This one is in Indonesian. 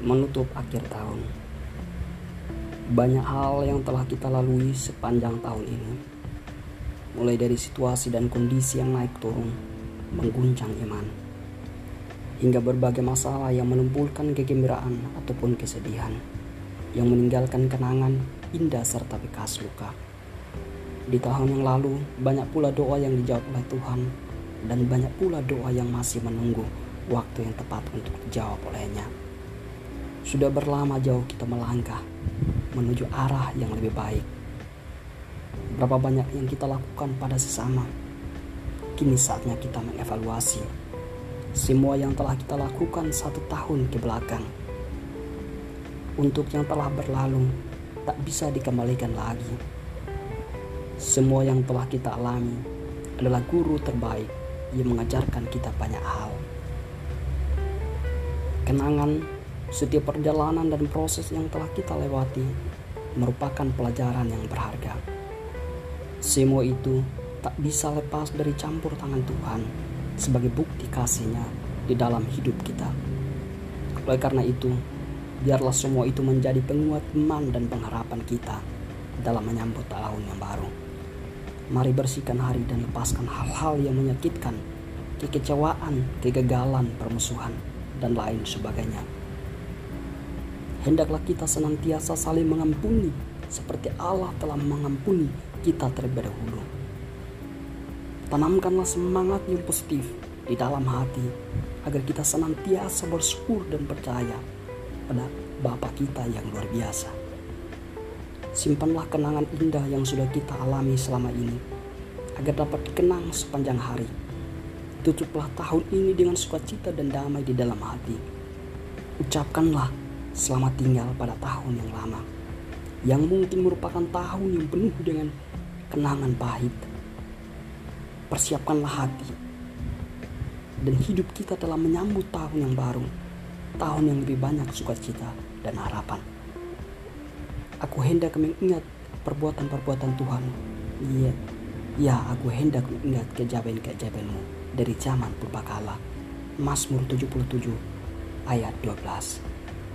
menutup akhir tahun. Banyak hal yang telah kita lalui sepanjang tahun ini. Mulai dari situasi dan kondisi yang naik turun, mengguncang iman. Hingga berbagai masalah yang menumpulkan kegembiraan ataupun kesedihan. Yang meninggalkan kenangan indah serta bekas luka. Di tahun yang lalu, banyak pula doa yang dijawab oleh Tuhan dan banyak pula doa yang masih menunggu waktu yang tepat untuk dijawab olehnya. Sudah berlama jauh kita melangkah menuju arah yang lebih baik. Berapa banyak yang kita lakukan pada sesama. Kini saatnya kita mengevaluasi semua yang telah kita lakukan satu tahun ke belakang. Untuk yang telah berlalu, tak bisa dikembalikan lagi. Semua yang telah kita alami adalah guru terbaik yang mengajarkan kita banyak hal. Kenangan setiap perjalanan dan proses yang telah kita lewati merupakan pelajaran yang berharga. Semua itu tak bisa lepas dari campur tangan Tuhan sebagai bukti kasihnya di dalam hidup kita. Oleh karena itu, biarlah semua itu menjadi penguat iman dan pengharapan kita dalam menyambut tahun yang baru. Mari bersihkan hari dan lepaskan hal-hal yang menyakitkan, kekecewaan, kegagalan, permusuhan, dan lain sebagainya hendaklah kita senantiasa saling mengampuni seperti Allah telah mengampuni kita terlebih dahulu. Tanamkanlah semangat yang positif di dalam hati agar kita senantiasa bersyukur dan percaya pada Bapa kita yang luar biasa. Simpanlah kenangan indah yang sudah kita alami selama ini agar dapat dikenang sepanjang hari. Tutuplah tahun ini dengan sukacita dan damai di dalam hati. Ucapkanlah selamat tinggal pada tahun yang lama, yang mungkin merupakan tahun yang penuh dengan kenangan pahit. Persiapkanlah hati, dan hidup kita telah menyambut tahun yang baru, tahun yang lebih banyak sukacita dan harapan. Aku hendak mengingat perbuatan-perbuatan Tuhan. Iya, ya aku hendak mengingat kejadian-kejadianmu dari zaman purbakala. Mazmur 77 ayat 12.